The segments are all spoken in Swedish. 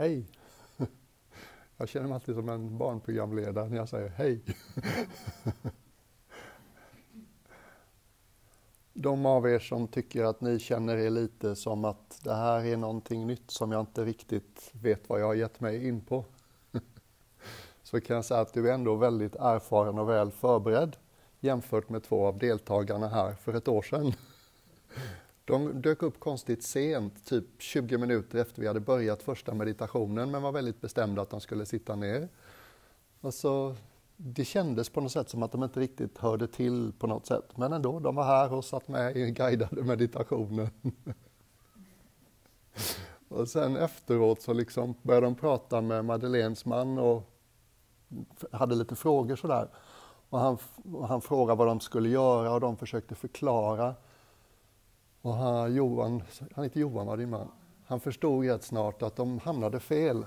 hej. Jag känner mig alltid som en barnprogramledare när jag säger hej. De av er som tycker att ni känner er lite som att det här är någonting nytt som jag inte riktigt vet vad jag har gett mig in på. Så kan jag säga att du är ändå väldigt erfaren och väl förberedd jämfört med två av deltagarna här för ett år sedan. De dök upp konstigt sent, typ 20 minuter efter vi hade börjat första meditationen, men var väldigt bestämda att de skulle sitta ner. Och så, det kändes på något sätt som att de inte riktigt hörde till på något sätt, men ändå, de var här och satt med i guidade meditationen. och sen efteråt så liksom började de prata med Madeleines man och hade lite frågor sådär. Och han, han frågade vad de skulle göra och de försökte förklara. Och han, Johan, han heter Johan var din man, han förstod rätt snart att de hamnade fel.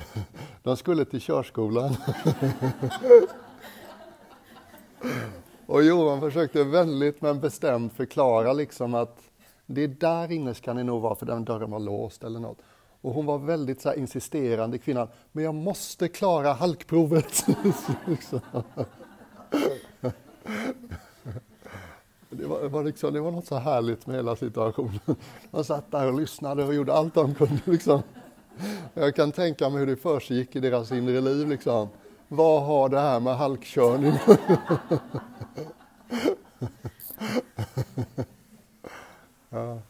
De skulle till körskolan. Och Johan försökte väldigt men bestämt förklara liksom att det är där inne ska ni nog vara för den dörren var låst eller något. Och hon var väldigt så insisterande kvinnan, men jag måste klara halkprovet. Det var, var liksom, det var något så härligt med hela situationen. De satt där och lyssnade och gjorde allt de kunde. Liksom. Jag kan tänka mig hur det försiggick i deras inre liv. Liksom. Vad har det här med halkkörning ja.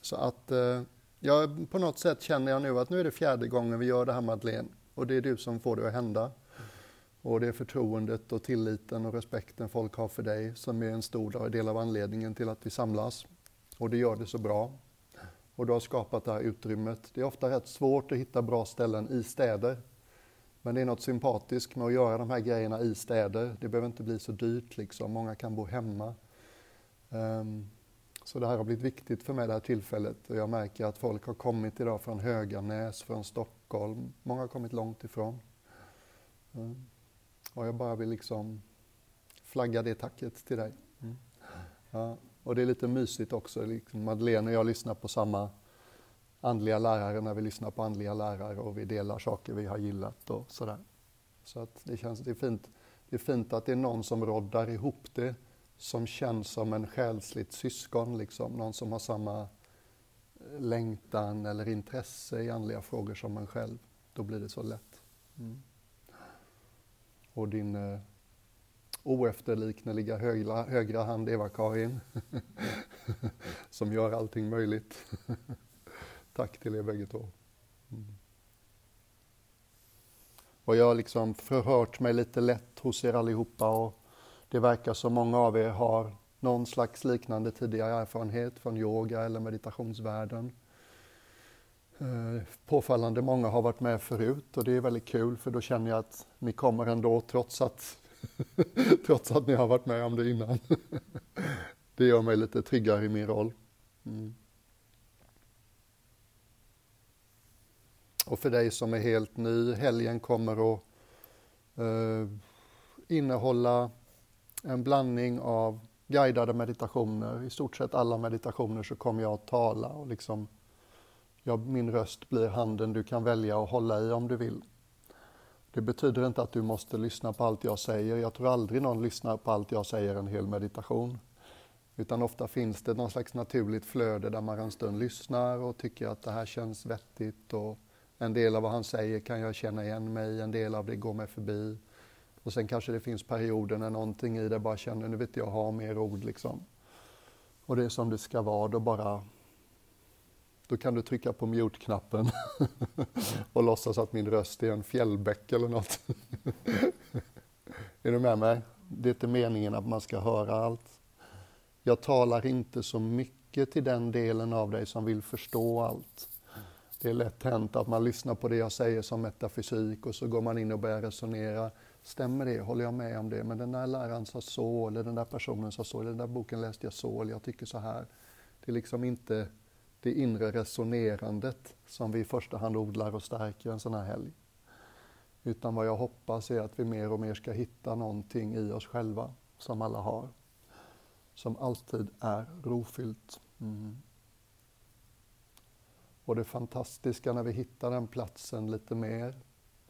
Så att eh, ja, på något sätt känner jag nu att nu är det fjärde gången vi gör det här Madeleine och det är du som får det att hända. Och det är förtroendet och tilliten och respekten folk har för dig som är en stor del av anledningen till att vi samlas. Och det gör det så bra. Och du har skapat det här utrymmet. Det är ofta rätt svårt att hitta bra ställen i städer. Men det är något sympatiskt med att göra de här grejerna i städer. Det behöver inte bli så dyrt liksom. Många kan bo hemma. Um, så det här har blivit viktigt för mig det här tillfället och jag märker att folk har kommit idag från Höganäs, från Stockholm. Många har kommit långt ifrån. Um, och jag bara vill liksom flagga det tacket till dig. Mm. Ja, och det är lite mysigt också, liksom Madeleine och jag lyssnar på samma andliga lärare när vi lyssnar på andliga lärare och vi delar saker vi har gillat och sådär. Så att det känns, det är fint. Det är fint att det är någon som roddar ihop det som känns som en själsligt syskon, liksom. någon som har samma längtan eller intresse i andliga frågor som en själv. Då blir det så lätt. Mm och din eh, oefterlikneliga högra, högra hand Eva-Karin som gör allting möjligt. Tack till er bägge två. Mm. Och jag har liksom förhört mig lite lätt hos er allihopa och det verkar som många av er har någon slags liknande tidigare erfarenhet från yoga eller meditationsvärlden. Eh, påfallande många har varit med förut och det är väldigt kul för då känner jag att ni kommer ändå trots att, trots att ni har varit med om det innan. det gör mig lite tryggare i min roll. Mm. Och för dig som är helt ny, helgen kommer att eh, innehålla en blandning av guidade meditationer. I stort sett alla meditationer så kommer jag att tala och liksom ja, min röst blir handen du kan välja att hålla i om du vill. Det betyder inte att du måste lyssna på allt jag säger. Jag tror aldrig någon lyssnar på allt jag säger en hel meditation. Utan ofta finns det någon slags naturligt flöde där man en stund lyssnar och tycker att det här känns vettigt och en del av vad han säger kan jag känna igen mig i, en del av det går mig förbi. Och sen kanske det finns perioder när någonting i det bara känner, nu vet jag ha mer ord liksom. Och det är som det ska vara, då bara då kan du trycka på mute-knappen och låtsas att min röst är en fjällbäck eller något. är du med mig? Det är inte meningen att man ska höra allt. Jag talar inte så mycket till den delen av dig som vill förstå allt. Det är lätt hänt att man lyssnar på det jag säger som metafysik och så går man in och börjar resonera. Stämmer det? Håller jag med om det? Men den där läraren sa så, eller den där personen sa så, eller den där boken läste jag så, eller jag tycker så här. Det är liksom inte det inre resonerandet som vi i första hand odlar och stärker en sån här helg. Utan vad jag hoppas är att vi mer och mer ska hitta någonting i oss själva, som alla har, som alltid är rofyllt. Mm. Och det fantastiska när vi hittar den platsen lite mer,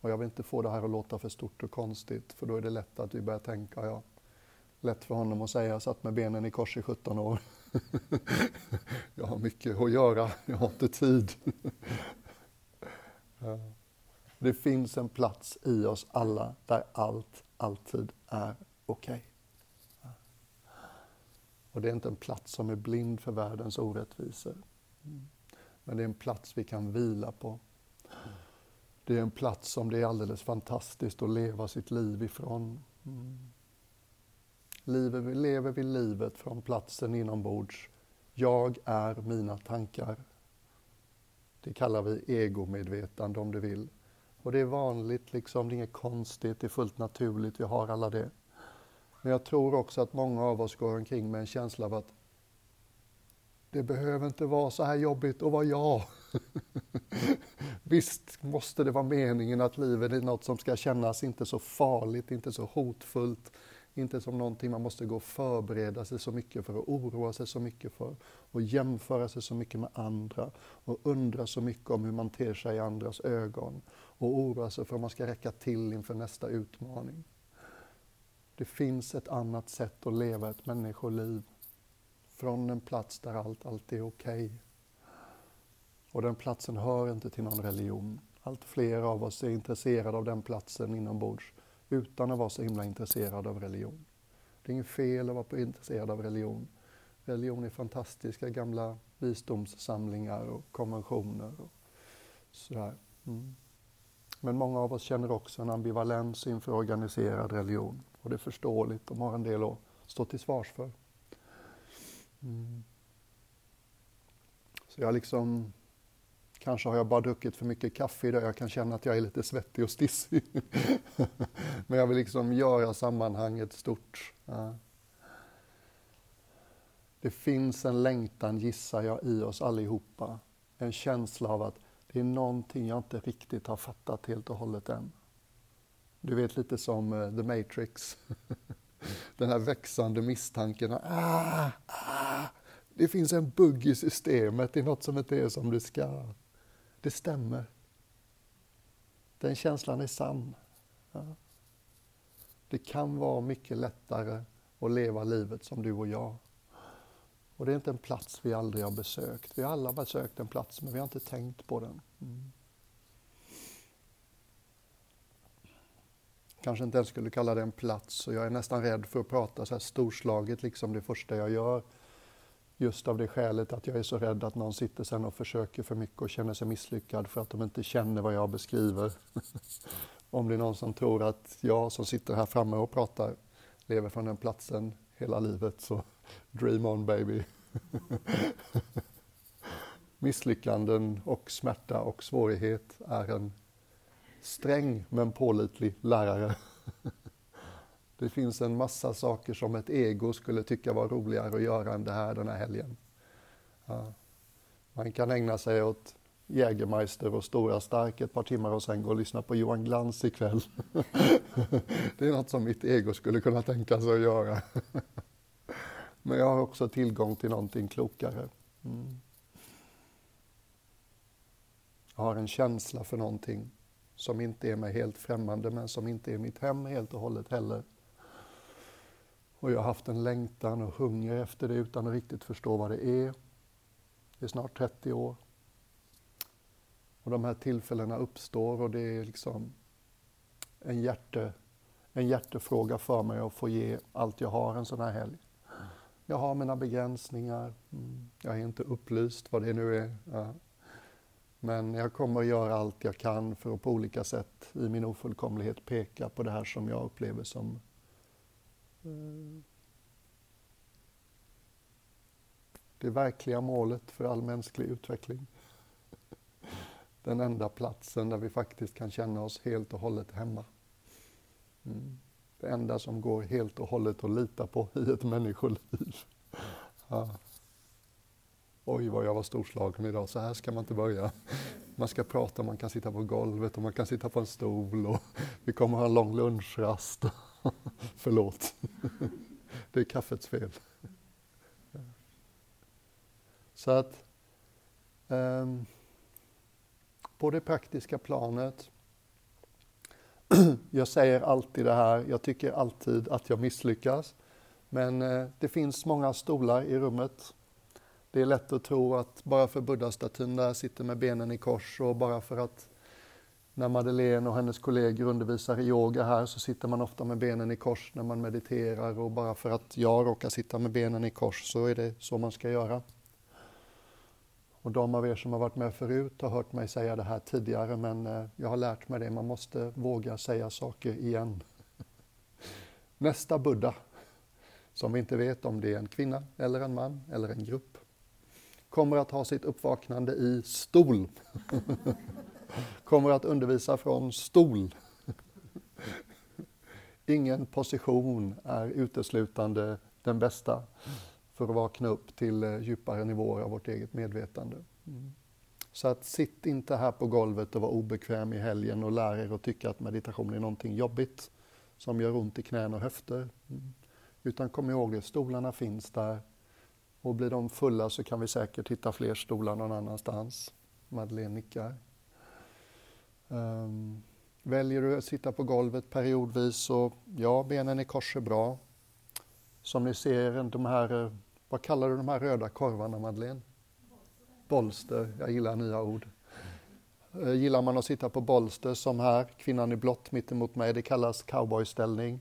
och jag vill inte få det här att låta för stort och konstigt, för då är det lätt att vi börjar tänka, ja, lätt för honom att säga, jag satt med benen i kors i 17 år. jag har mycket att göra, jag har inte tid. det finns en plats i oss alla där allt alltid är okej. Okay. Och det är inte en plats som är blind för världens orättvisor. Mm. Men det är en plats vi kan vila på. Det är en plats som det är alldeles fantastiskt att leva sitt liv ifrån. Mm. Livet, lever vi livet från platsen inombords. Jag är mina tankar. Det kallar vi egomedvetande om du vill. Och det är vanligt, liksom, det är inget konstigt, det är fullt naturligt, vi har alla det. Men jag tror också att många av oss går omkring med en känsla av att det behöver inte vara så här jobbigt att vara jag. Visst måste det vara meningen att livet är något som ska kännas inte så farligt, inte så hotfullt, inte som någonting man måste gå och förbereda sig så mycket för och oroa sig så mycket för och jämföra sig så mycket med andra och undra så mycket om hur man ter sig i andras ögon och oroa sig för om man ska räcka till inför nästa utmaning. Det finns ett annat sätt att leva ett människoliv från en plats där allt alltid är okej. Okay. Och den platsen hör inte till någon religion. Allt fler av oss är intresserade av den platsen inombords utan att vara så himla intresserad av religion. Det är inget fel att vara intresserad av religion. Religion är fantastiska gamla visdomssamlingar och konventioner. Och sådär. Mm. Men många av oss känner också en ambivalens inför organiserad religion. Och det är förståeligt, de har en del att stå till svars för. Mm. Så jag liksom Kanske har jag bara druckit för mycket kaffe idag, jag kan känna att jag är lite svettig och stissig. Men jag vill liksom göra sammanhanget stort. Ja. Det finns en längtan, gissar jag, i oss allihopa. En känsla av att det är någonting jag inte riktigt har fattat helt och hållet än. Du vet lite som uh, The Matrix. Den här växande misstanken. Ah, ah, det finns en bugg i systemet, det är något som inte är som det ska. Det stämmer. Den känslan är sann. Ja. Det kan vara mycket lättare att leva livet som du och jag. Och det är inte en plats vi aldrig har besökt. Vi har alla besökt en plats, men vi har inte tänkt på den. Mm. Kanske inte ens skulle kalla det en plats och jag är nästan rädd för att prata så här storslaget, liksom det första jag gör. Just av det skälet att jag är så rädd att någon sitter sen och försöker för mycket och känner sig misslyckad för att de inte känner vad jag beskriver. Om det är någon som tror att jag som sitter här framme och pratar lever från den platsen hela livet så dream on baby. Misslyckanden och smärta och svårighet är en sträng men pålitlig lärare. Det finns en massa saker som ett ego skulle tycka var roligare att göra än det här den här helgen. Ja. Man kan ägna sig åt Jägermeister och Stora Stark ett par timmar och sen gå och lyssna på Johan Glans ikväll. det är något som mitt ego skulle kunna tänka sig att göra. Men jag har också tillgång till någonting klokare. Mm. Jag har en känsla för någonting som inte är mig helt främmande men som inte är mitt hem helt och hållet heller. Och jag har haft en längtan och hunger efter det utan att riktigt förstå vad det är. Det är snart 30 år. Och de här tillfällena uppstår och det är liksom en, hjärte, en hjärtefråga för mig att få ge allt jag har en sån här helg. Jag har mina begränsningar, mm, jag är inte upplyst vad det nu är. Ja. Men jag kommer att göra allt jag kan för att på olika sätt i min ofullkomlighet peka på det här som jag upplever som det verkliga målet för all mänsklig utveckling. Den enda platsen där vi faktiskt kan känna oss helt och hållet hemma. Mm. Det enda som går helt och hållet att lita på i ett människoliv. Ja. Oj, vad jag var storslagen idag. Så här ska man inte börja. Man ska prata, man kan sitta på golvet och man kan sitta på en stol och vi kommer ha en lång lunchrast. Förlåt. Det är kaffets fel. Så att um, på det praktiska planet. Jag säger alltid det här, jag tycker alltid att jag misslyckas. Men eh, det finns många stolar i rummet. Det är lätt att tro att bara för buddha-statyn där sitter med benen i kors och bara för att när Madeleine och hennes kollegor undervisar i yoga här så sitter man ofta med benen i kors när man mediterar och bara för att jag råkar sitta med benen i kors så är det så man ska göra. Och de av er som har varit med förut har hört mig säga det här tidigare men eh, jag har lärt mig det, man måste våga säga saker igen. Nästa Buddha, som vi inte vet om det är en kvinna eller en man eller en grupp, kommer att ha sitt uppvaknande i stol. kommer att undervisa från stol. Ingen position är uteslutande den bästa för att vakna upp till eh, djupare nivåer av vårt eget medvetande. Mm. Så att sitt inte här på golvet och var obekväm i helgen och lär er att tycka att meditation är någonting jobbigt som gör ont i knän och höfter. Mm. Utan kom ihåg det, stolarna finns där och blir de fulla så kan vi säkert hitta fler stolar någon annanstans. Madeleine nickar. Um, väljer du att sitta på golvet periodvis så ja, benen i kors är bra. Som ni ser, de här, vad kallar du de här röda korvarna Madeleine? Bolster, jag gillar nya ord. Uh, gillar man att sitta på bolster som här, kvinnan i blått mittemot mig, det kallas cowboyställning.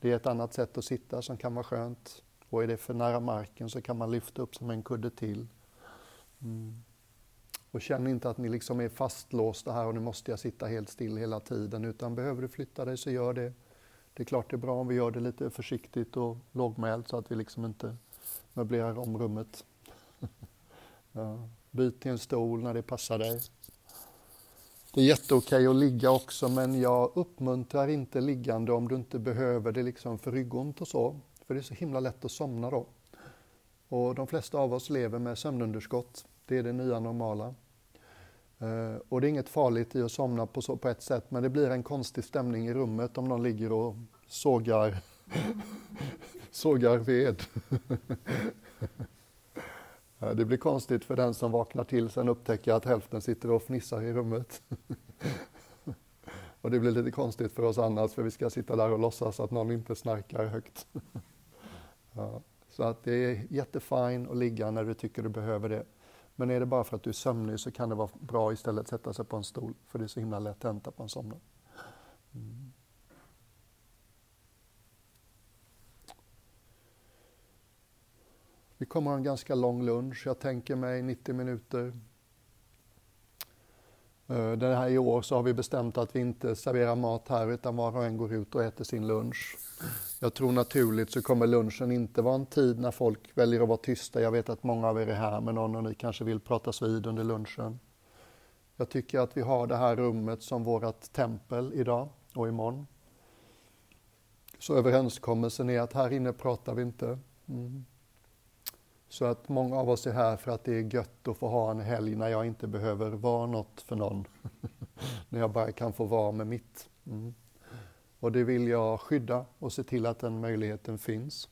Det är ett annat sätt att sitta som kan vara skönt. Och är det för nära marken så kan man lyfta upp som en kudde till. Mm. Och känn inte att ni liksom är fastlåsta här och nu måste jag sitta helt still hela tiden, utan behöver du flytta dig så gör det. Det är klart det är bra om vi gör det lite försiktigt och lågmält så att vi liksom inte möblerar om rummet. ja. Byt till en stol när det passar dig. Det är jätteokej att ligga också men jag uppmuntrar inte liggande om du inte behöver det liksom för ryggont och så. För det är så himla lätt att somna då. Och de flesta av oss lever med sömnunderskott. Det är det nya normala. Eh, och det är inget farligt i att somna på, så, på ett sätt, men det blir en konstig stämning i rummet om någon ligger och sågar, sågar ved. det blir konstigt för den som vaknar till sen upptäcker att hälften sitter och fnissar i rummet. och det blir lite konstigt för oss annars, för vi ska sitta där och låtsas att någon inte snarkar högt. ja, så att det är jättefint att ligga när du tycker du behöver det. Men är det bara för att du är sömnig så kan det vara bra istället att sätta sig på en stol, för det är så himla lätt hänt att man somnar. Mm. Vi kommer ha en ganska lång lunch, jag tänker mig 90 minuter. Eh, det här i år så har vi bestämt att vi inte serverar mat här utan var och en går ut och äter sin lunch. Jag tror naturligt så kommer lunchen inte vara en tid när folk väljer att vara tysta. Jag vet att många av er är här med någon och ni kanske vill pratas vid under lunchen. Jag tycker att vi har det här rummet som vårt tempel idag och imorgon. Så överenskommelsen är att här inne pratar vi inte. Mm. Så att många av oss är här för att det är gött att få ha en helg när jag inte behöver vara något för någon. när jag bara kan få vara med mitt. Mm. Och det vill jag skydda och se till att den möjligheten finns.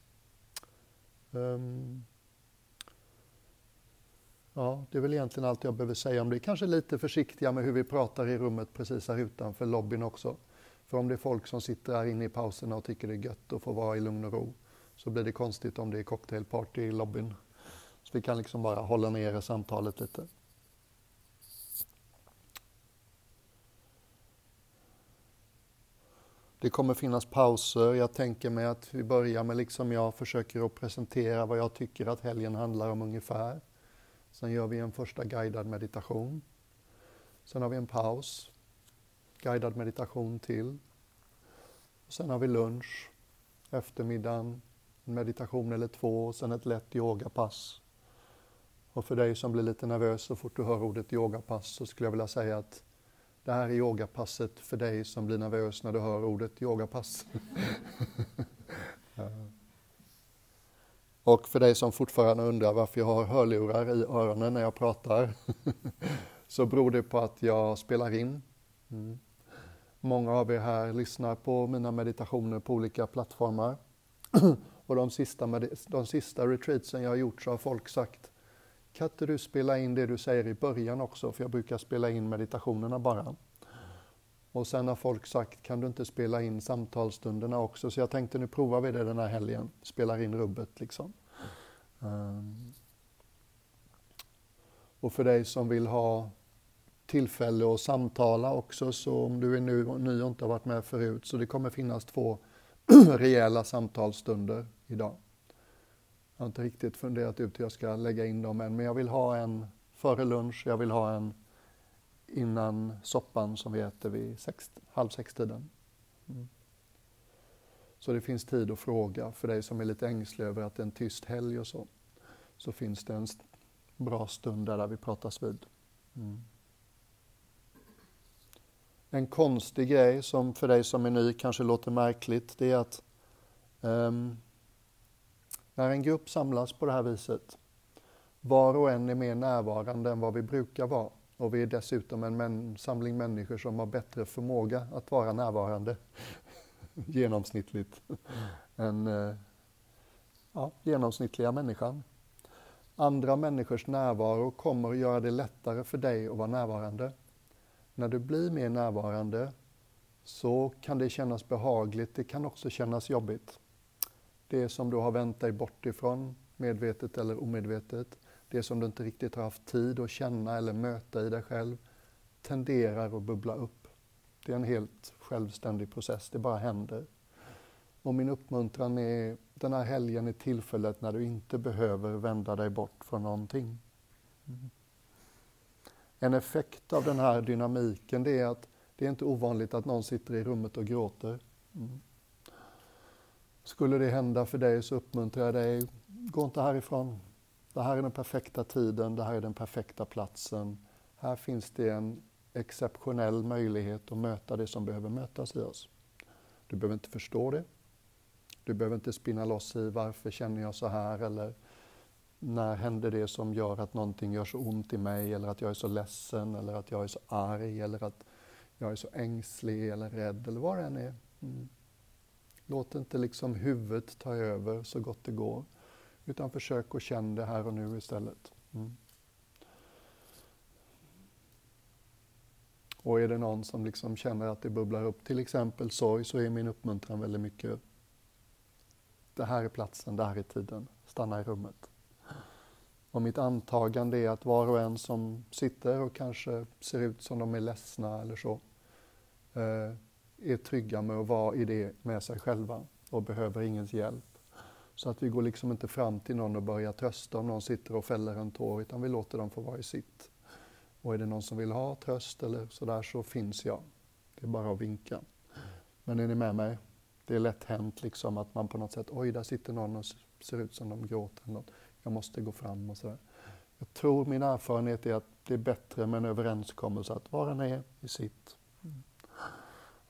Um, ja, det är väl egentligen allt jag behöver säga om det. Kanske lite försiktiga med hur vi pratar i rummet precis här utanför lobbyn också. För om det är folk som sitter här inne i pauserna och tycker det är gött att få vara i lugn och ro så blir det konstigt om det är cocktailparty i lobbyn. Så vi kan liksom bara hålla nere samtalet lite. Det kommer finnas pauser. Jag tänker mig att vi börjar med, liksom jag försöker att presentera vad jag tycker att helgen handlar om ungefär. Sen gör vi en första guidad meditation. Sen har vi en paus, guidad meditation till. sen har vi lunch, eftermiddagen, en meditation eller två och sen ett lätt yogapass. Och för dig som blir lite nervös så fort du hör ordet yogapass så skulle jag vilja säga att det här är yogapasset för dig som blir nervös när du hör ordet yogapass. Och för dig som fortfarande undrar varför jag har hörlurar i öronen när jag pratar så beror det på att jag spelar in. Mm. Många av er här lyssnar på mina meditationer på olika plattformar. Och de sista, de sista retreatsen jag har gjort så har folk sagt kan inte du spela in det du säger i början också? För jag brukar spela in meditationerna bara. Och sen har folk sagt, kan du inte spela in samtalsstunderna också? Så jag tänkte, nu provar vi det den här helgen. Spelar in rubbet liksom. Um. Och för dig som vill ha tillfälle att samtala också, så om du är ny, ny och inte har varit med förut, så det kommer finnas två rejäla samtalsstunder idag. Jag har inte riktigt funderat ut hur jag ska lägga in dem än, men jag vill ha en före lunch, jag vill ha en innan soppan som vi äter vid sex, halv sex-tiden. Mm. Så det finns tid att fråga för dig som är lite ängslig över att det är en tyst helg och så. Så finns det en bra stund där, där vi pratas vid. Mm. En konstig grej som för dig som är ny kanske låter märkligt, det är att um, när en grupp samlas på det här viset, var och en är mer närvarande än vad vi brukar vara. Och vi är dessutom en samling människor som har bättre förmåga att vara närvarande genomsnittligt än eh, ja, genomsnittliga människan. Andra människors närvaro kommer att göra det lättare för dig att vara närvarande. När du blir mer närvarande så kan det kännas behagligt, det kan också kännas jobbigt. Det som du har vänt dig bort ifrån, medvetet eller omedvetet, det som du inte riktigt har haft tid att känna eller möta i dig själv, tenderar att bubbla upp. Det är en helt självständig process, det bara händer. Och min uppmuntran är, den här helgen är tillfället när du inte behöver vända dig bort från någonting. Mm. En effekt av den här dynamiken det är att det är inte ovanligt att någon sitter i rummet och gråter. Mm. Skulle det hända för dig så uppmuntrar jag dig, gå inte härifrån. Det här är den perfekta tiden, det här är den perfekta platsen. Här finns det en exceptionell möjlighet att möta det som behöver mötas i oss. Du behöver inte förstå det. Du behöver inte spinna loss i varför känner jag så här eller när händer det som gör att någonting gör så ont i mig eller att jag är så ledsen eller att jag är så arg eller att jag är så ängslig eller rädd eller vad det än är. Mm. Låt inte liksom huvudet ta över så gott det går. Utan försök att känna det här och nu istället. Mm. Och är det någon som liksom känner att det bubblar upp, till exempel sorg, så är min uppmuntran väldigt mycket det här är platsen, det här är tiden, stanna i rummet. Och mitt antagande är att var och en som sitter och kanske ser ut som de är ledsna eller så, eh, är trygga med att vara i det med sig själva och behöver ingens hjälp. Så att vi går liksom inte fram till någon och börjar trösta om någon sitter och fäller en tår, utan vi låter dem få vara i sitt. Och är det någon som vill ha tröst eller sådär så finns jag. Det är bara att vinka. Men är ni med mig? Det är lätt hänt liksom att man på något sätt, oj där sitter någon och ser ut som de gråter eller något. Jag måste gå fram och sådär. Jag tror min erfarenhet är att det är bättre med en överenskommelse att var och är i sitt.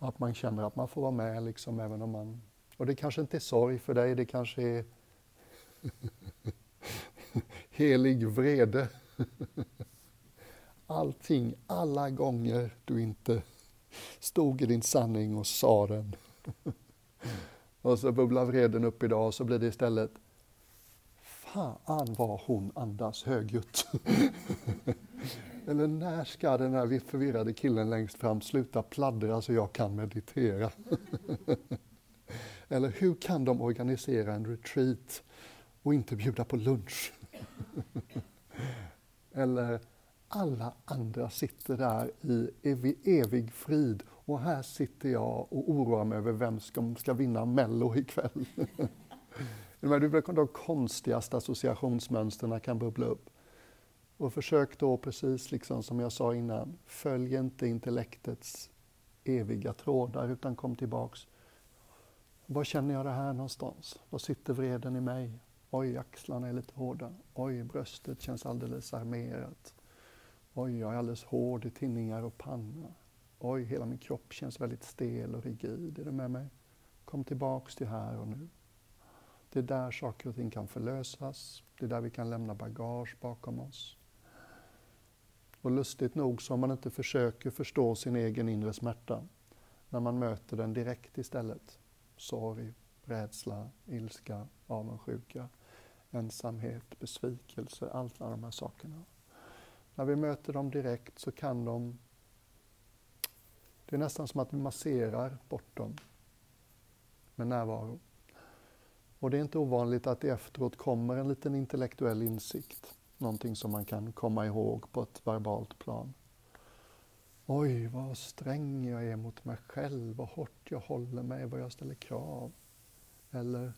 Och att man känner att man får vara med liksom även om man... Och det kanske inte är sorg för dig, det kanske är helig vrede. Allting, alla gånger du inte stod i din sanning och sa den. och så bubblar vreden upp idag och så blir det istället Fan vad hon andas högljutt. Eller när ska den här förvirrade killen längst fram sluta pladdra så jag kan meditera? Eller hur kan de organisera en retreat och inte bjuda på lunch? Eller alla andra sitter där i evig, evig frid och här sitter jag och oroar mig över vem som ska vinna Mello ikväll. De konstigaste associationsmönstren kan bubbla upp. Och försök då, precis liksom som jag sa innan, följ inte intellektets eviga trådar utan kom tillbaks. Var känner jag det här någonstans? Var sitter vreden i mig? Oj, axlarna är lite hårda. Oj, bröstet känns alldeles armerat. Oj, jag är alldeles hård i tinningar och panna. Oj, hela min kropp känns väldigt stel och rigid. Är du med mig? Kom tillbaks till här och nu. Det är där saker och ting kan förlösas. Det är där vi kan lämna bagage bakom oss. Och lustigt nog så om man inte försöker förstå sin egen inre smärta, när man möter den direkt istället, sorg, rädsla, ilska, avundsjuka, ensamhet, besvikelse, alla de här sakerna. När vi möter dem direkt så kan de... Det är nästan som att vi masserar bort dem med närvaro. Och det är inte ovanligt att det efteråt kommer en liten intellektuell insikt. Någonting som man kan komma ihåg på ett verbalt plan. Oj, vad sträng jag är mot mig själv, vad hårt jag håller mig, vad jag ställer krav. Eller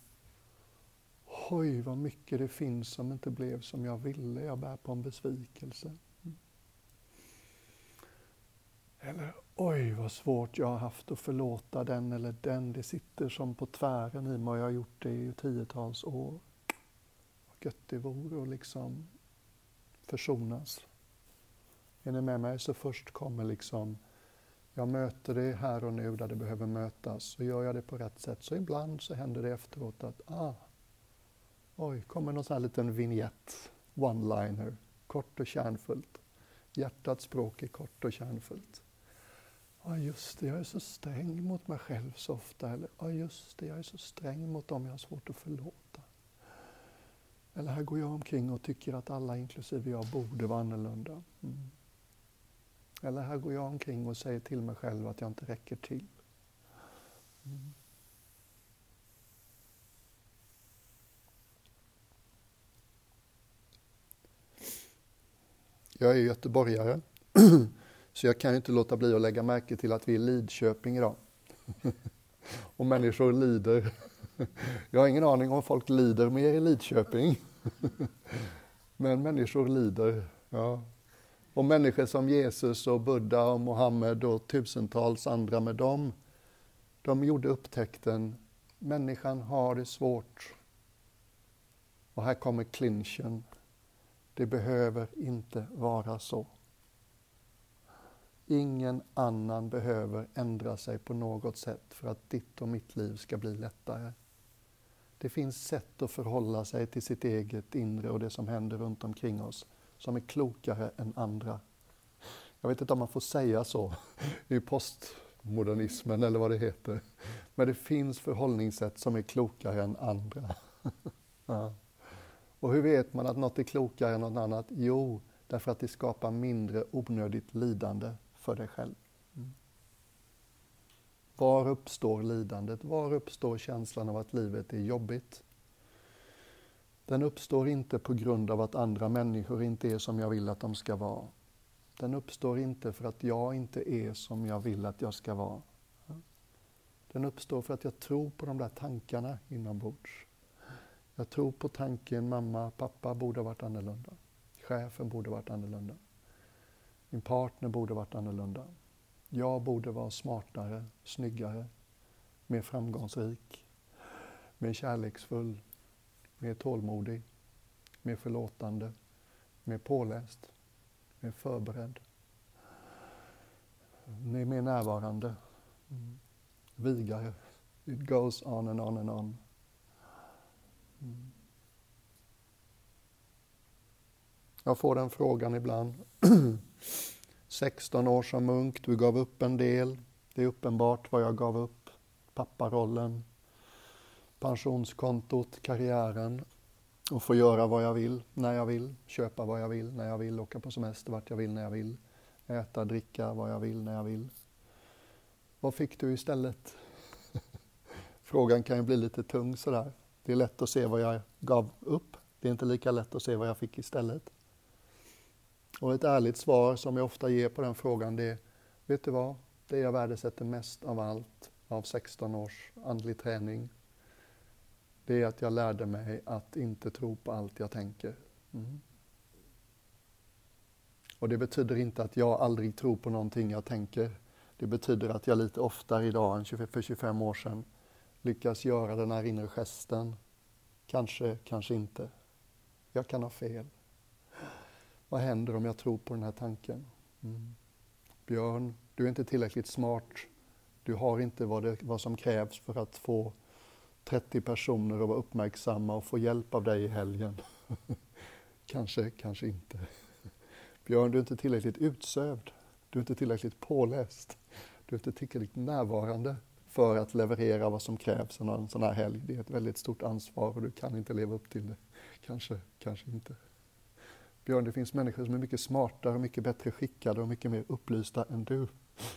Oj, vad mycket det finns som inte blev som jag ville, jag bär på en besvikelse. Eller oj, vad svårt jag har haft att förlåta den eller den. Det sitter som på tvären i mig och jag har gjort det i tiotals år. Vad gött det vore att liksom försonas. Är ni med mig? Så först kommer liksom, jag möter det här och nu där det behöver mötas. Och gör jag det på rätt sätt så ibland så händer det efteråt att, ah, oj, kommer någon sån här liten vignett, one-liner, kort och kärnfullt. Hjärtats språk är kort och kärnfullt. Ja, just det, jag är så sträng mot mig själv så ofta. Eller, ja, just det, jag är så sträng mot dem jag har svårt att förlåta. Eller här går jag omkring och tycker att alla, inklusive jag, borde vara annorlunda. Mm. Eller här går jag omkring och säger till mig själv att jag inte räcker till. Mm. Jag är göteborgare, så jag kan ju inte låta bli att lägga märke till att vi är Lidköping idag. och människor lider. Jag har ingen aning om folk lider mer i Lidköping. Men människor lider. Ja. Och människor som Jesus och Buddha och Mohammed och tusentals andra med dem, de gjorde upptäckten, människan har det svårt. Och här kommer clinchen. Det behöver inte vara så. Ingen annan behöver ändra sig på något sätt för att ditt och mitt liv ska bli lättare. Det finns sätt att förhålla sig till sitt eget inre och det som händer runt omkring oss som är klokare än andra. Jag vet inte om man får säga så i postmodernismen eller vad det heter. Men det finns förhållningssätt som är klokare än andra. Ja. Och hur vet man att något är klokare än något annat? Jo, därför att det skapar mindre onödigt lidande för dig själv. Var uppstår lidandet? Var uppstår känslan av att livet är jobbigt? Den uppstår inte på grund av att andra människor inte är som jag vill att de ska vara. Den uppstår inte för att jag inte är som jag vill att jag ska vara. Den uppstår för att jag tror på de där tankarna inombords. Jag tror på tanken mamma, pappa borde ha varit annorlunda. Chefen borde ha varit annorlunda. Min partner borde ha varit annorlunda. Jag borde vara smartare, snyggare, mer framgångsrik, mer kärleksfull, mer tålmodig, mer förlåtande, mer påläst, mer förberedd, mer, mer närvarande, mm. vigare. It goes on and on and on. Mm. Jag får den frågan ibland. 16 år som munk, du gav upp en del. Det är uppenbart vad jag gav upp. Papparollen, pensionskontot, karriären och få göra vad jag vill, när jag vill, köpa vad jag vill, när jag vill, åka på semester vart jag vill, när jag vill, äta, dricka vad jag vill, när jag vill. Vad fick du istället? Frågan kan ju bli lite tung sådär. Det är lätt att se vad jag gav upp. Det är inte lika lätt att se vad jag fick istället. Och ett ärligt svar som jag ofta ger på den frågan det är, vet du vad? Det jag värdesätter mest av allt av 16 års andlig träning, det är att jag lärde mig att inte tro på allt jag tänker. Mm. Och det betyder inte att jag aldrig tror på någonting jag tänker. Det betyder att jag lite oftare idag än för 25 år sedan lyckas göra den här inre gesten. Kanske, kanske inte. Jag kan ha fel. Vad händer om jag tror på den här tanken? Mm. Björn, du är inte tillräckligt smart. Du har inte vad, det, vad som krävs för att få 30 personer att vara uppmärksamma och få hjälp av dig i helgen. kanske, kanske inte. Björn, du är inte tillräckligt utsövd. Du är inte tillräckligt påläst. Du är inte tillräckligt närvarande för att leverera vad som krävs en sån här helg. Det är ett väldigt stort ansvar och du kan inte leva upp till det. Kanske, kanske inte. Björn, det finns människor som är mycket smartare, mycket bättre skickade och mycket mer upplysta än du.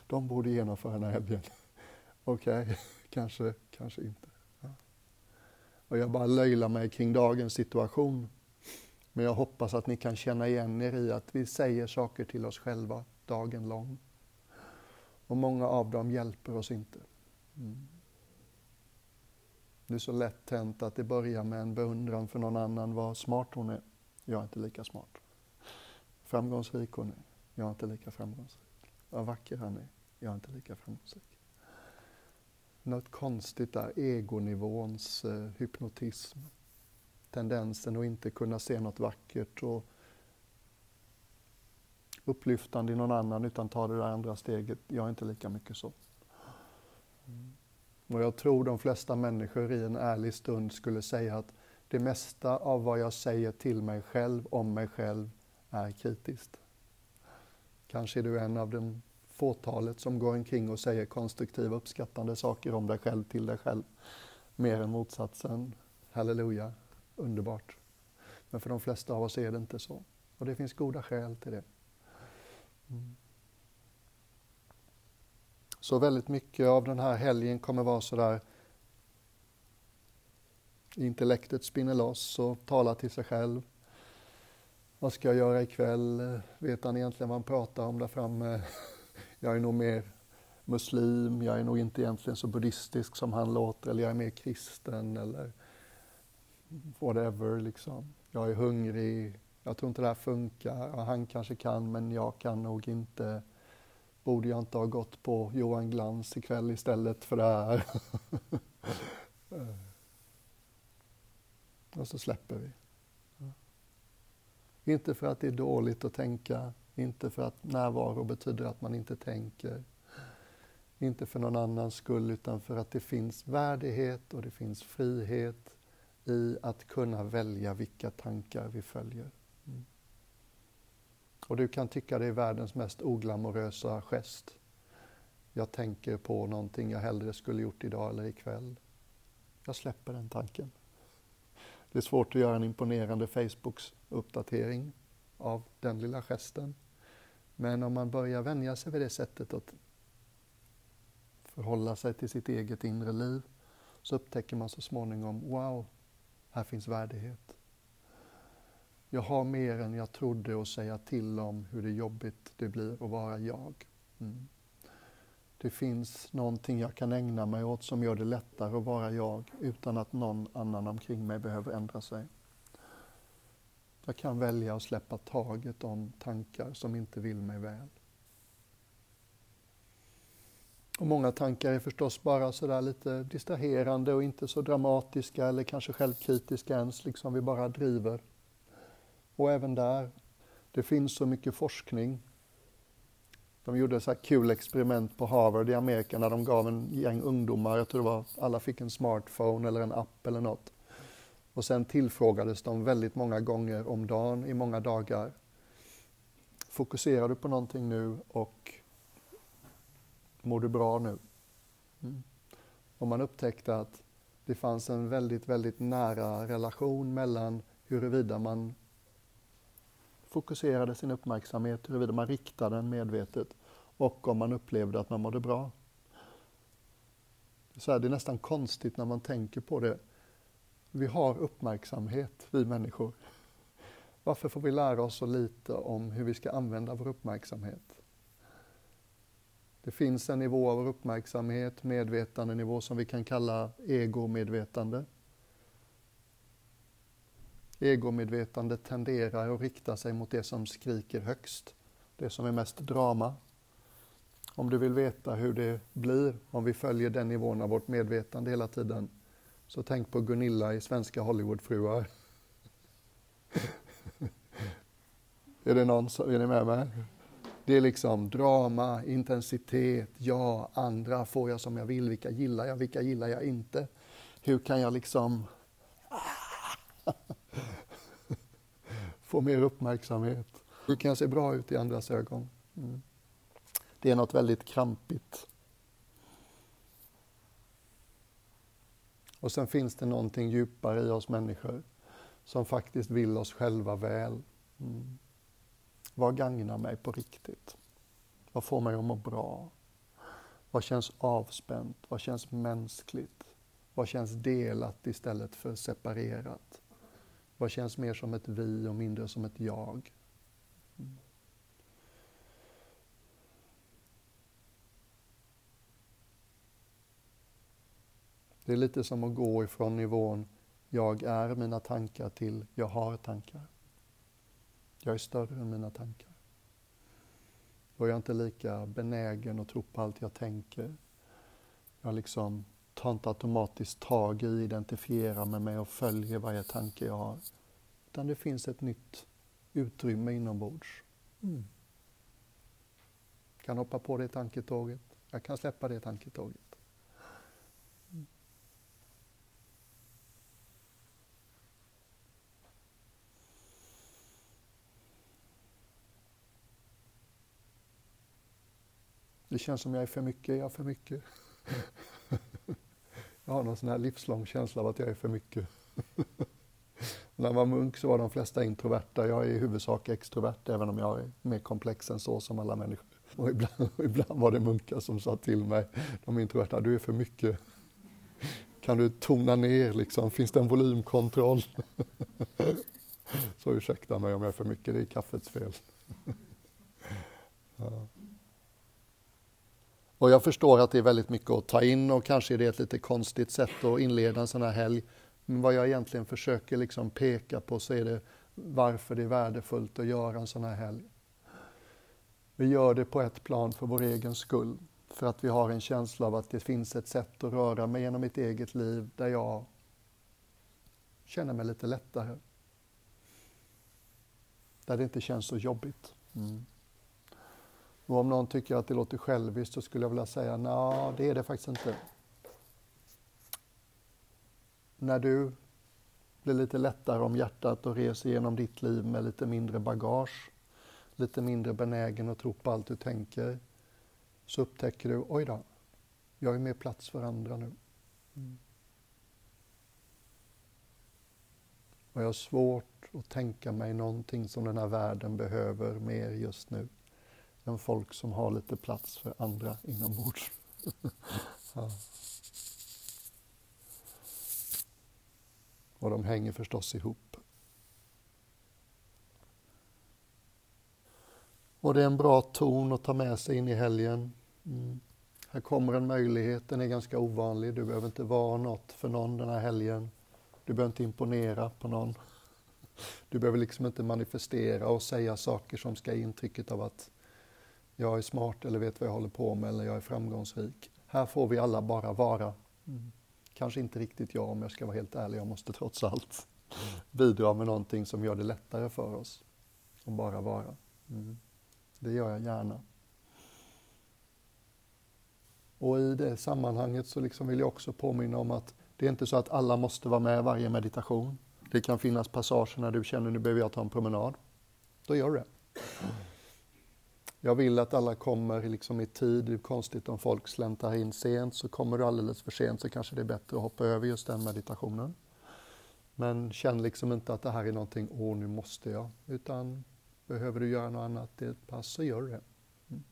De borde genomföra den här helgen. Okej, okay. kanske, kanske inte. Ja. Och jag bara löjlar mig kring dagens situation. Men jag hoppas att ni kan känna igen er i att vi säger saker till oss själva dagen lång. Och många av dem hjälper oss inte. Mm. Det är så lätt hänt att det börjar med en beundran för någon annan, vad smart hon är. Jag är inte lika smart. Framgångsrik hon är. Jag är inte lika framgångsrik. Vad vacker han är. Jag är inte lika framgångsrik. Något konstigt där, egonivåns eh, hypnotism. Tendensen att inte kunna se något vackert och upplyftande i någon annan utan ta det där andra steget. Jag är inte lika mycket så. Mm. Och jag tror de flesta människor i en ärlig stund skulle säga att det mesta av vad jag säger till mig själv om mig själv är kritiskt. Kanske är du en av de fåtalet som går omkring och säger konstruktiva, uppskattande saker om dig själv till dig själv. Mer än motsatsen. Halleluja, underbart. Men för de flesta av oss är det inte så. Och det finns goda skäl till det. Mm. Så väldigt mycket av den här helgen kommer vara sådär intellektet spinner loss och talar till sig själv. Vad ska jag göra ikväll? Vet han egentligen vad han pratar om där framme? Jag är nog mer muslim, jag är nog inte egentligen så buddhistisk som han låter, eller jag är mer kristen eller whatever liksom. Jag är hungrig, jag tror inte det här funkar. Ja, han kanske kan, men jag kan nog inte. Borde jag inte ha gått på Johan Glans ikväll istället för det här? Eh. Och så släpper vi. Inte för att det är dåligt att tänka, inte för att närvaro betyder att man inte tänker. Inte för någon annans skull, utan för att det finns värdighet och det finns frihet i att kunna välja vilka tankar vi följer. Mm. Och du kan tycka det är världens mest oglamorösa gest. Jag tänker på någonting jag hellre skulle gjort idag eller ikväll. Jag släpper den tanken. Det är svårt att göra en imponerande Facebook-uppdatering av den lilla gesten. Men om man börjar vänja sig vid det sättet att förhålla sig till sitt eget inre liv så upptäcker man så småningom, wow, här finns värdighet. Jag har mer än jag trodde att säga till om hur det jobbigt det blir att vara jag. Mm. Det finns någonting jag kan ägna mig åt som gör det lättare att vara jag utan att någon annan omkring mig behöver ändra sig. Jag kan välja att släppa taget om tankar som inte vill mig väl. Och många tankar är förstås bara sådär lite distraherande och inte så dramatiska eller kanske självkritiska ens, liksom vi bara driver. Och även där, det finns så mycket forskning de gjorde så här kul experiment på Harvard i Amerika när de gav en gäng ungdomar, jag tror det var, alla fick en smartphone eller en app eller något. Och sen tillfrågades de väldigt många gånger om dagen i många dagar. Fokuserar du på någonting nu och mår du bra nu? Mm. Och man upptäckte att det fanns en väldigt, väldigt nära relation mellan huruvida man fokuserade sin uppmärksamhet, huruvida man riktade den medvetet och om man upplevde att man mådde bra. Så här, det är nästan konstigt när man tänker på det. Vi har uppmärksamhet, vi människor. Varför får vi lära oss så lite om hur vi ska använda vår uppmärksamhet? Det finns en nivå av uppmärksamhet, medvetandenivå som vi kan kalla egomedvetande. Egomedvetandet tenderar att rikta sig mot det som skriker högst, det som är mest drama. Om du vill veta hur det blir om vi följer den nivån av vårt medvetande hela tiden, så tänk på Gunilla i Svenska Hollywoodfruar. är det någon som, är ni med mig? Det är liksom drama, intensitet, ja, andra får jag som jag vill, vilka gillar jag, vilka gillar jag inte? Hur kan jag liksom få mer uppmärksamhet? Hur kan jag se bra ut i andras ögon? Mm. Det är något väldigt krampigt. Och sen finns det någonting djupare i oss människor som faktiskt vill oss själva väl. Mm. Vad gagnar mig på riktigt? Vad får mig att må bra? Vad känns avspänt? Vad känns mänskligt? Vad känns delat istället för separerat? Vad känns mer som ett vi och mindre som ett jag? Mm. Det är lite som att gå ifrån nivån jag är mina tankar till jag har tankar. Jag är större än mina tankar. Då är jag inte lika benägen att tro på allt jag tänker. Jag liksom tar inte automatiskt tag i, identifierar mig med och följer varje tanke jag har. Utan det finns ett nytt utrymme inombords. Mm. Jag kan hoppa på det tanketåget. Jag kan släppa det tanketåget. Det känns som jag är för mycket, jag är för mycket. Jag har någon sån här livslång känsla av att jag är för mycket. När jag var munk så var de flesta introverta. Jag är i huvudsak extrovert, även om jag är mer komplex än så som alla människor. Och ibland, och ibland var det munkar som sa till mig, de introverta, du är för mycket. Kan du tona ner liksom? Finns det en volymkontroll? Så ursäkta mig om jag är för mycket, det är kaffets fel. Ja. Och jag förstår att det är väldigt mycket att ta in och kanske är det ett lite konstigt sätt att inleda en sån här helg. Men vad jag egentligen försöker liksom peka på så är det varför det är värdefullt att göra en sån här helg. Vi gör det på ett plan för vår egen skull. För att vi har en känsla av att det finns ett sätt att röra mig genom mitt eget liv där jag känner mig lite lättare. Där det inte känns så jobbigt. Mm. Och om någon tycker att det låter själviskt så skulle jag vilja säga, nej, det är det faktiskt inte. När du blir lite lättare om hjärtat och reser genom ditt liv med lite mindre bagage, lite mindre benägen att tro på allt du tänker, så upptäcker du, oj då, jag är mer plats för andra nu. Mm. Och jag har svårt att tänka mig någonting som den här världen behöver mer just nu än folk som har lite plats för andra inombords. ja. Och de hänger förstås ihop. Och det är en bra ton att ta med sig in i helgen. Mm. Här kommer en möjlighet, den är ganska ovanlig. Du behöver inte vara något för någon den här helgen. Du behöver inte imponera på någon. Du behöver liksom inte manifestera och säga saker som ska ge intrycket av att jag är smart eller vet vad jag håller på med eller jag är framgångsrik. Här får vi alla bara vara. Mm. Kanske inte riktigt jag om jag ska vara helt ärlig, jag måste trots allt bidra med någonting som gör det lättare för oss att bara vara. Mm. Det gör jag gärna. Och i det sammanhanget så liksom vill jag också påminna om att det är inte så att alla måste vara med varje meditation. Det kan finnas passager när du känner nu behöver jag ta en promenad. Då gör du det. Jag vill att alla kommer liksom i tid. Det är konstigt om folk släntar in sent. Så kommer du alldeles för sent så kanske det är bättre att hoppa över just den meditationen. Men känn liksom inte att det här är någonting, åh nu måste jag. Utan behöver du göra något annat i ett pass så gör det. Mm.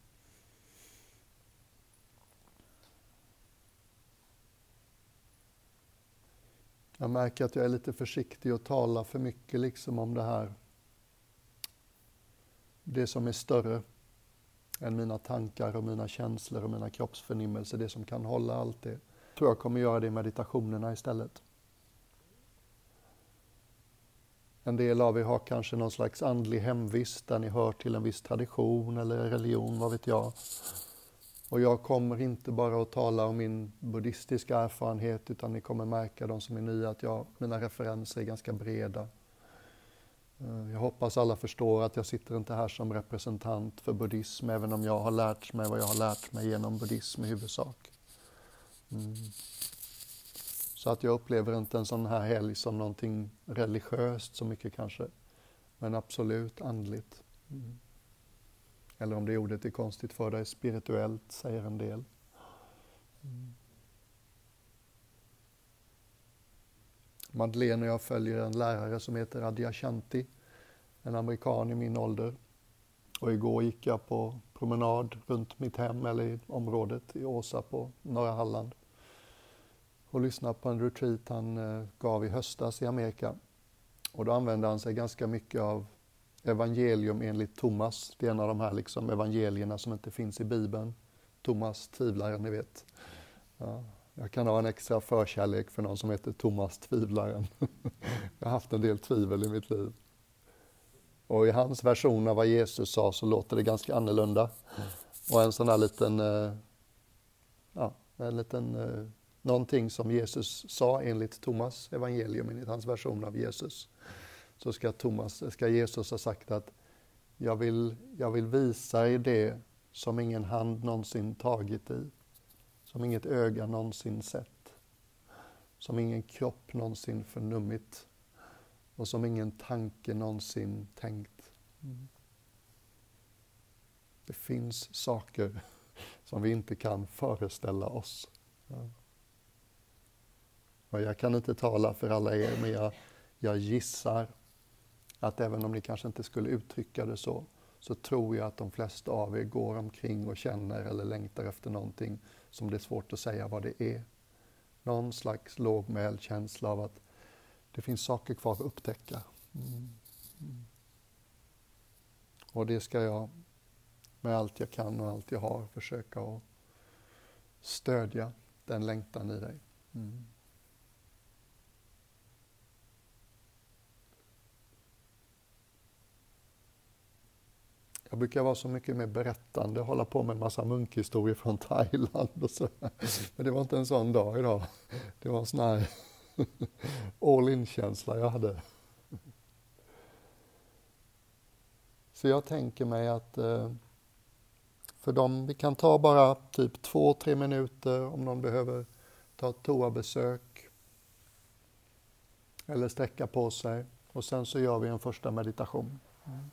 Jag märker att jag är lite försiktig och talar för mycket liksom om det här. Det som är större än mina tankar och mina känslor och mina kroppsförnimmelser, det som kan hålla allt det. Jag tror jag kommer göra det i meditationerna istället. En del av er har kanske någon slags andlig hemvist där ni hör till en viss tradition eller religion, vad vet jag. Och jag kommer inte bara att tala om min buddhistiska erfarenhet utan ni kommer märka, de som är nya, att jag, mina referenser är ganska breda. Eh, jag hoppas alla förstår att jag sitter inte här som representant för buddhism, även om jag har lärt mig vad jag har lärt mig genom buddhism i huvudsak. Mm. Så att jag upplever inte en sån här helg som någonting religiöst så mycket kanske, men absolut andligt. Mm. Eller om det ordet är konstigt för dig, spirituellt säger en del. Mm. Madeleine och jag följer en lärare som heter Adyashanti, en amerikan i min ålder. Och igår gick jag på promenad runt mitt hem eller i området i Åsa på norra Halland och lyssnade på en retreat han eh, gav i höstas i Amerika. Och då använde han sig ganska mycket av evangelium enligt Thomas. Det är en av de här liksom evangelierna som inte finns i Bibeln. Thomas tvivlaren, ni vet. Ja, jag kan ha en extra förkärlek för någon som heter Thomas tvivlaren. jag har haft en del tvivel i mitt liv. Och i hans version av vad Jesus sa så låter det ganska annorlunda. Och en sån där liten, eh, ja, en liten, eh, någonting som Jesus sa enligt Thomas evangelium, enligt hans version av Jesus. Så ska, Thomas, ska Jesus ha sagt att jag vill, jag vill visa er det som ingen hand någonsin tagit i, som inget öga någonsin sett, som ingen kropp någonsin förnummit och som ingen tanke någonsin tänkt. Mm. Det finns saker som vi inte kan föreställa oss. Ja. Och jag kan inte tala för alla er, men jag, jag gissar att även om ni kanske inte skulle uttrycka det så, så tror jag att de flesta av er går omkring och känner eller längtar efter någonting som det är svårt att säga vad det är. Någon slags lågmäld känsla av att det finns saker kvar att upptäcka. Mm. Mm. Och det ska jag med allt jag kan och allt jag har försöka att stödja den längtan i dig. Mm. Jag brukar vara så mycket mer berättande, hålla på med en massa munkhistorier från Thailand och så. Men det var inte en sån dag idag. Det var en sån här all in-känsla jag hade. Så jag tänker mig att eh, för dem, vi kan ta bara typ två, tre minuter om någon behöver ta ett toabesök eller sträcka på sig och sen så gör vi en första meditation. Mm.